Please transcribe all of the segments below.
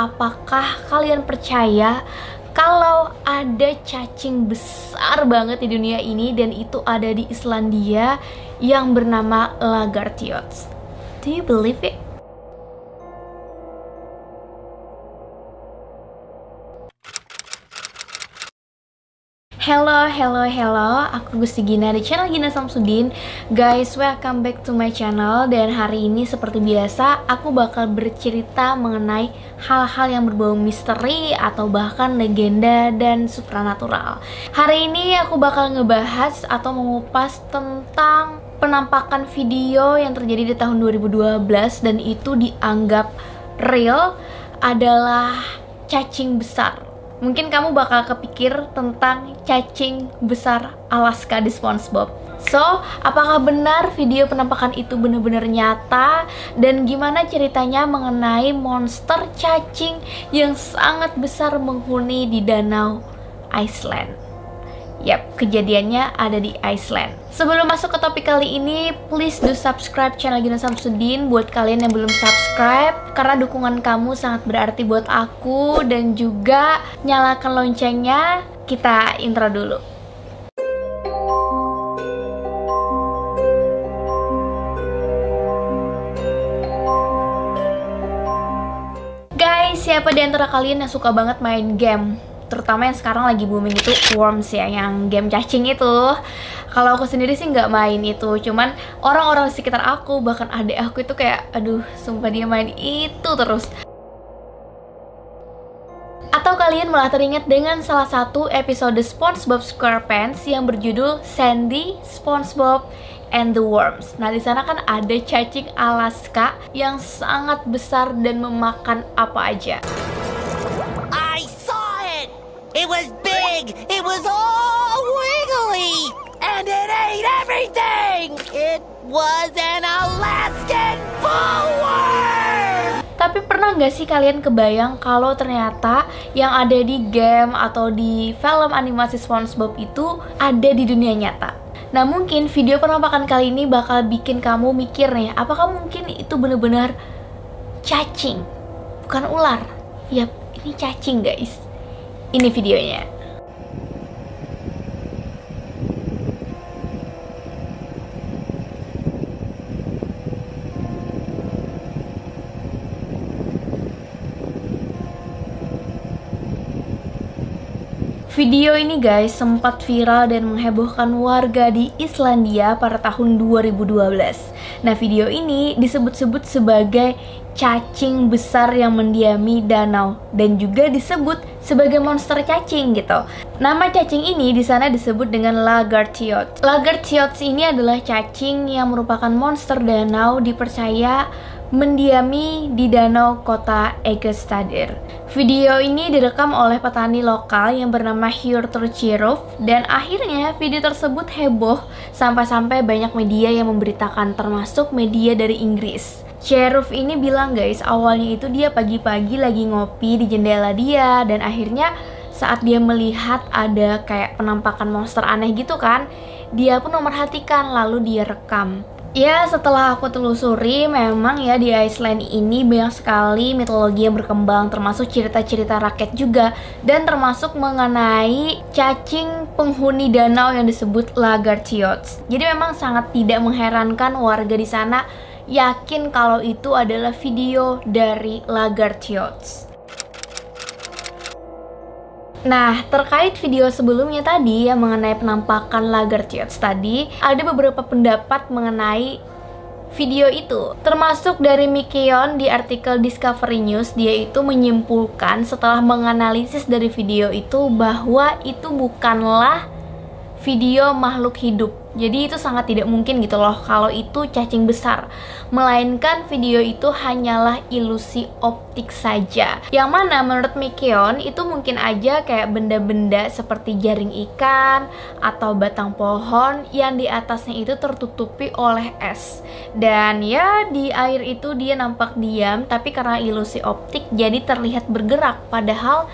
apakah kalian percaya kalau ada cacing besar banget di dunia ini dan itu ada di Islandia yang bernama Lagartiots. Do you believe it? Hello, hello, hello. Aku Gusti Gina di channel Gina Samsudin. Guys, welcome back to my channel. Dan hari ini seperti biasa, aku bakal bercerita mengenai hal-hal yang berbau misteri atau bahkan legenda dan supranatural. Hari ini aku bakal ngebahas atau mengupas tentang penampakan video yang terjadi di tahun 2012 dan itu dianggap real adalah cacing besar mungkin kamu bakal kepikir tentang cacing besar Alaska di SpongeBob. So, apakah benar video penampakan itu benar-benar nyata dan gimana ceritanya mengenai monster cacing yang sangat besar menghuni di danau Iceland? Yap, kejadiannya ada di Iceland. Sebelum masuk ke topik kali ini, please do subscribe channel Gina Samsudin buat kalian yang belum subscribe karena dukungan kamu sangat berarti buat aku dan juga nyalakan loncengnya. Kita intro dulu. Guys, siapa di antara kalian yang suka banget main game? Terutama yang sekarang lagi booming itu Worms ya yang game cacing itu kalau aku sendiri sih nggak main itu cuman orang-orang sekitar aku bahkan adik aku itu kayak aduh sumpah dia main itu terus atau kalian malah teringat dengan salah satu episode SpongeBob SquarePants yang berjudul Sandy, SpongeBob, and the Worms. Nah, di sana kan ada cacing Alaska yang sangat besar dan memakan apa aja. It was big! It was all wiggly! And it ate everything! It was an Alaskan bullworm! Tapi pernah nggak sih kalian kebayang kalau ternyata yang ada di game atau di film animasi SpongeBob itu ada di dunia nyata? Nah mungkin video penampakan kali ini bakal bikin kamu mikir nih, apakah mungkin itu bener-bener cacing, bukan ular? Yap, ini cacing guys. Ini videonya. Video ini guys sempat viral dan menghebohkan warga di Islandia pada tahun 2012. Nah video ini disebut-sebut sebagai cacing besar yang mendiami danau dan juga disebut sebagai monster cacing gitu. Nama cacing ini di sana disebut dengan Lagartiots. Lagartiots ini adalah cacing yang merupakan monster danau dipercaya mendiami di danau kota Egestadir. Video ini direkam oleh petani lokal yang bernama Hjortur Chirov dan akhirnya video tersebut heboh sampai-sampai banyak media yang memberitakan termasuk media dari Inggris. Sheriff ini bilang guys, awalnya itu dia pagi-pagi lagi ngopi di jendela dia dan akhirnya saat dia melihat ada kayak penampakan monster aneh gitu kan, dia pun memerhatikan lalu dia rekam. Ya setelah aku telusuri memang ya di Iceland ini banyak sekali mitologi yang berkembang termasuk cerita-cerita rakyat juga dan termasuk mengenai cacing penghuni danau yang disebut Lagartiots. Jadi memang sangat tidak mengherankan warga di sana yakin kalau itu adalah video dari Lagartiots. Nah, terkait video sebelumnya tadi yang mengenai penampakan Lagartiots tadi, ada beberapa pendapat mengenai video itu. Termasuk dari Mikeon di artikel Discovery News, dia itu menyimpulkan setelah menganalisis dari video itu bahwa itu bukanlah video makhluk hidup. Jadi itu sangat tidak mungkin gitu loh kalau itu cacing besar. Melainkan video itu hanyalah ilusi optik saja. Yang mana menurut Mikeon itu mungkin aja kayak benda-benda seperti jaring ikan atau batang pohon yang di atasnya itu tertutupi oleh es. Dan ya di air itu dia nampak diam tapi karena ilusi optik jadi terlihat bergerak padahal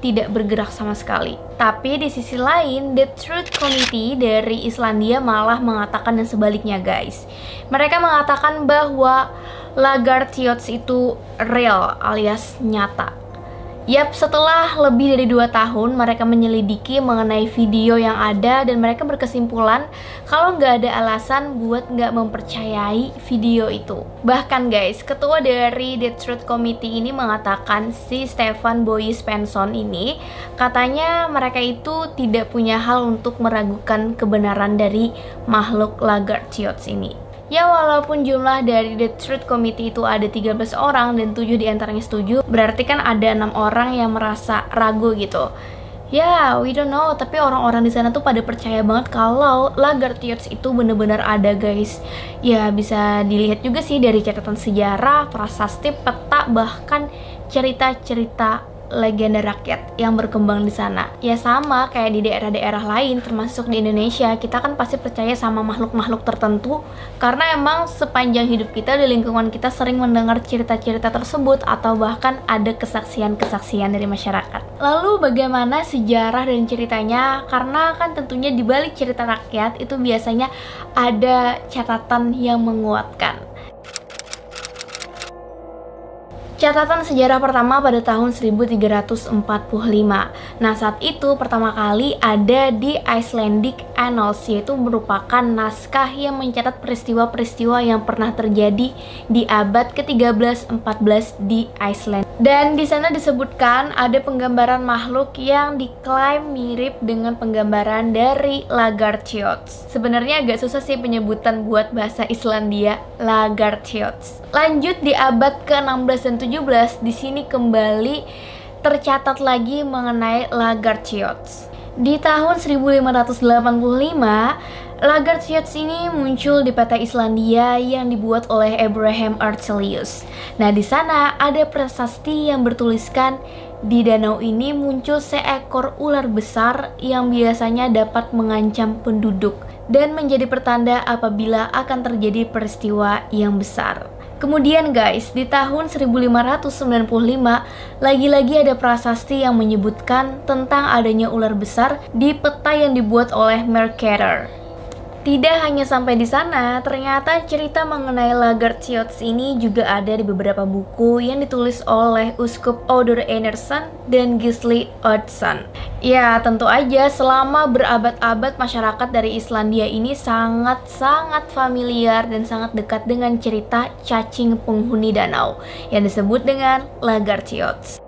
tidak bergerak sama sekali. Tapi di sisi lain, The Truth Committee dari Islandia malah mengatakan yang sebaliknya guys. Mereka mengatakan bahwa Lagartiots itu real alias nyata. Yap, setelah lebih dari 2 tahun mereka menyelidiki mengenai video yang ada dan mereka berkesimpulan kalau nggak ada alasan buat nggak mempercayai video itu. Bahkan guys, ketua dari The Truth Committee ini mengatakan si Stefan Boyce Penson ini katanya mereka itu tidak punya hal untuk meragukan kebenaran dari makhluk Lagartiots ini. Ya walaupun jumlah dari The Truth Committee itu ada 13 orang dan 7 di antaranya setuju, berarti kan ada enam orang yang merasa ragu gitu. Ya, we don't know, tapi orang-orang di sana tuh pada percaya banget kalau Lagartiots itu bener-bener ada guys. Ya bisa dilihat juga sih dari catatan sejarah, prasasti, peta, bahkan cerita-cerita legenda rakyat yang berkembang di sana. Ya sama kayak di daerah-daerah lain termasuk di Indonesia, kita kan pasti percaya sama makhluk-makhluk tertentu karena emang sepanjang hidup kita di lingkungan kita sering mendengar cerita-cerita tersebut atau bahkan ada kesaksian-kesaksian dari masyarakat. Lalu bagaimana sejarah dan ceritanya? Karena kan tentunya di balik cerita rakyat itu biasanya ada catatan yang menguatkan. Catatan sejarah pertama pada tahun 1345. Nah, saat itu pertama kali ada di Icelandic Annals yaitu merupakan naskah yang mencatat peristiwa-peristiwa yang pernah terjadi di abad ke-13-14 di Iceland. Dan di sana disebutkan ada penggambaran makhluk yang diklaim mirip dengan penggambaran dari Lagartiots. Sebenarnya agak susah sih penyebutan buat bahasa Islandia Lagartiots. Lanjut di abad ke-16 dan 17 di sini kembali tercatat lagi mengenai Lagartiots. Di tahun 1585, Lagartiots ini muncul di peta Islandia yang dibuat oleh Abraham Archelius. Nah, di sana ada prasasti yang bertuliskan di danau ini muncul seekor ular besar yang biasanya dapat mengancam penduduk dan menjadi pertanda apabila akan terjadi peristiwa yang besar. Kemudian guys, di tahun 1595 lagi-lagi ada prasasti yang menyebutkan tentang adanya ular besar di peta yang dibuat oleh Mercator. Tidak hanya sampai di sana, ternyata cerita mengenai Lagartiots ini juga ada di beberapa buku yang ditulis oleh Uskup Odor Enerson dan Gisli Oddsson. Ya, tentu aja selama berabad-abad masyarakat dari Islandia ini sangat-sangat familiar dan sangat dekat dengan cerita cacing penghuni danau yang disebut dengan Lagartiots.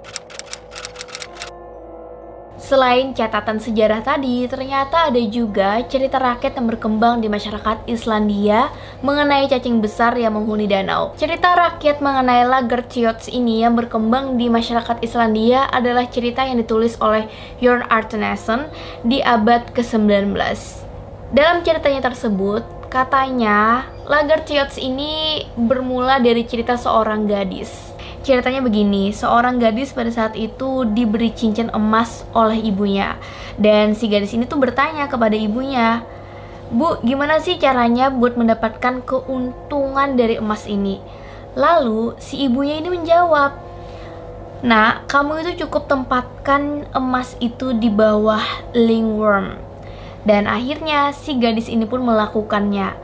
Selain catatan sejarah tadi, ternyata ada juga cerita rakyat yang berkembang di masyarakat Islandia mengenai cacing besar yang menghuni danau. Cerita rakyat mengenai Lagertiots ini yang berkembang di masyarakat Islandia adalah cerita yang ditulis oleh Jorn Artenason di abad ke-19. Dalam ceritanya tersebut, katanya Lagertiots ini bermula dari cerita seorang gadis Ceritanya begini, seorang gadis pada saat itu diberi cincin emas oleh ibunya. Dan si gadis ini tuh bertanya kepada ibunya Bu, gimana sih caranya buat mendapatkan keuntungan dari emas ini? Lalu si ibunya ini menjawab Nah, kamu itu cukup tempatkan emas itu di bawah lingworm. Dan akhirnya si gadis ini pun melakukannya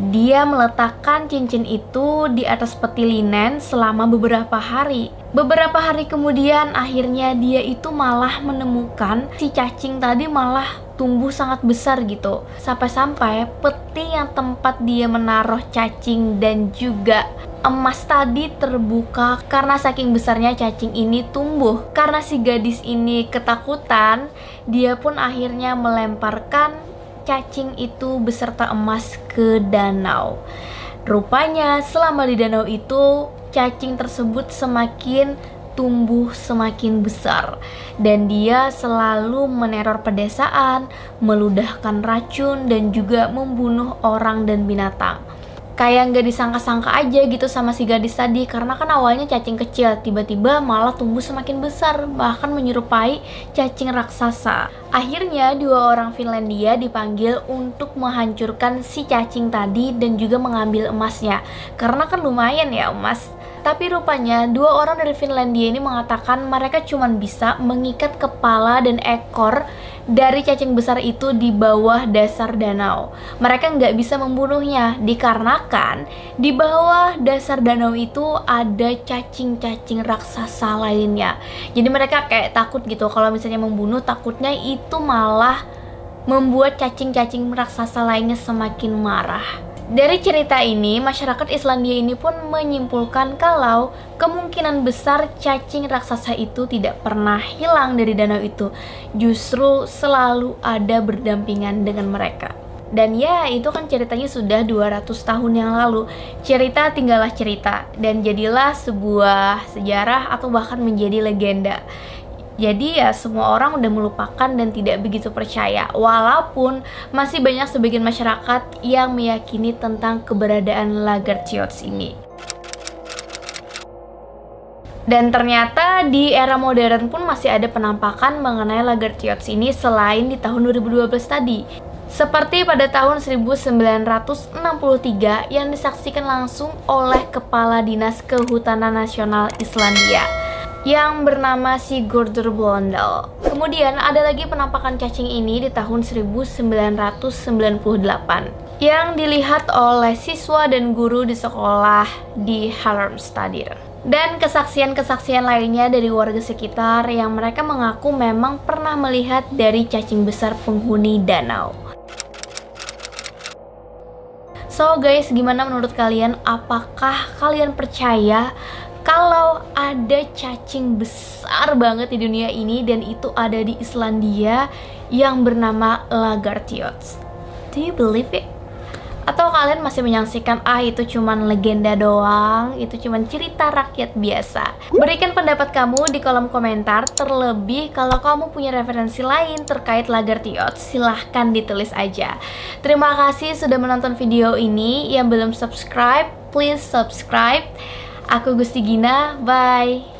dia meletakkan cincin itu di atas peti linen selama beberapa hari. Beberapa hari kemudian akhirnya dia itu malah menemukan si cacing tadi malah tumbuh sangat besar gitu. Sampai-sampai peti yang tempat dia menaruh cacing dan juga emas tadi terbuka karena saking besarnya cacing ini tumbuh. Karena si gadis ini ketakutan, dia pun akhirnya melemparkan cacing itu beserta emas ke danau. Rupanya selama di danau itu cacing tersebut semakin tumbuh semakin besar dan dia selalu meneror pedesaan, meludahkan racun dan juga membunuh orang dan binatang kayak nggak disangka-sangka aja gitu sama si gadis tadi. Karena kan awalnya cacing kecil tiba-tiba malah tumbuh semakin besar bahkan menyerupai cacing raksasa. Akhirnya dua orang Finlandia dipanggil untuk menghancurkan si cacing tadi dan juga mengambil emasnya. Karena kan lumayan ya emas tapi rupanya dua orang dari Finlandia ini mengatakan mereka cuma bisa mengikat kepala dan ekor dari cacing besar itu di bawah dasar danau. Mereka nggak bisa membunuhnya dikarenakan di bawah dasar danau itu ada cacing-cacing raksasa lainnya. Jadi mereka kayak takut gitu kalau misalnya membunuh takutnya itu malah membuat cacing-cacing raksasa lainnya semakin marah. Dari cerita ini, masyarakat Islandia ini pun menyimpulkan kalau kemungkinan besar cacing raksasa itu tidak pernah hilang dari danau itu, justru selalu ada berdampingan dengan mereka. Dan ya, itu kan ceritanya sudah 200 tahun yang lalu. Cerita tinggallah cerita dan jadilah sebuah sejarah atau bahkan menjadi legenda. Jadi ya semua orang udah melupakan dan tidak begitu percaya. Walaupun masih banyak sebagian masyarakat yang meyakini tentang keberadaan Lagertiots ini. Dan ternyata di era modern pun masih ada penampakan mengenai Lagertiots ini selain di tahun 2012 tadi. Seperti pada tahun 1963 yang disaksikan langsung oleh Kepala Dinas Kehutanan Nasional Islandia yang bernama Sigurdur Blondel. Kemudian ada lagi penampakan cacing ini di tahun 1998 yang dilihat oleh siswa dan guru di sekolah di Halmstad. Dan kesaksian-kesaksian lainnya dari warga sekitar yang mereka mengaku memang pernah melihat dari cacing besar penghuni danau. So guys, gimana menurut kalian? Apakah kalian percaya kalau ada cacing besar banget di dunia ini dan itu ada di Islandia yang bernama Lagartiots. Do you believe it? Atau kalian masih menyaksikan ah itu cuman legenda doang, itu cuman cerita rakyat biasa. Berikan pendapat kamu di kolom komentar, terlebih kalau kamu punya referensi lain terkait Lagartiots, silahkan ditulis aja. Terima kasih sudah menonton video ini, yang belum subscribe, please subscribe. Aku Gusti Gina, bye.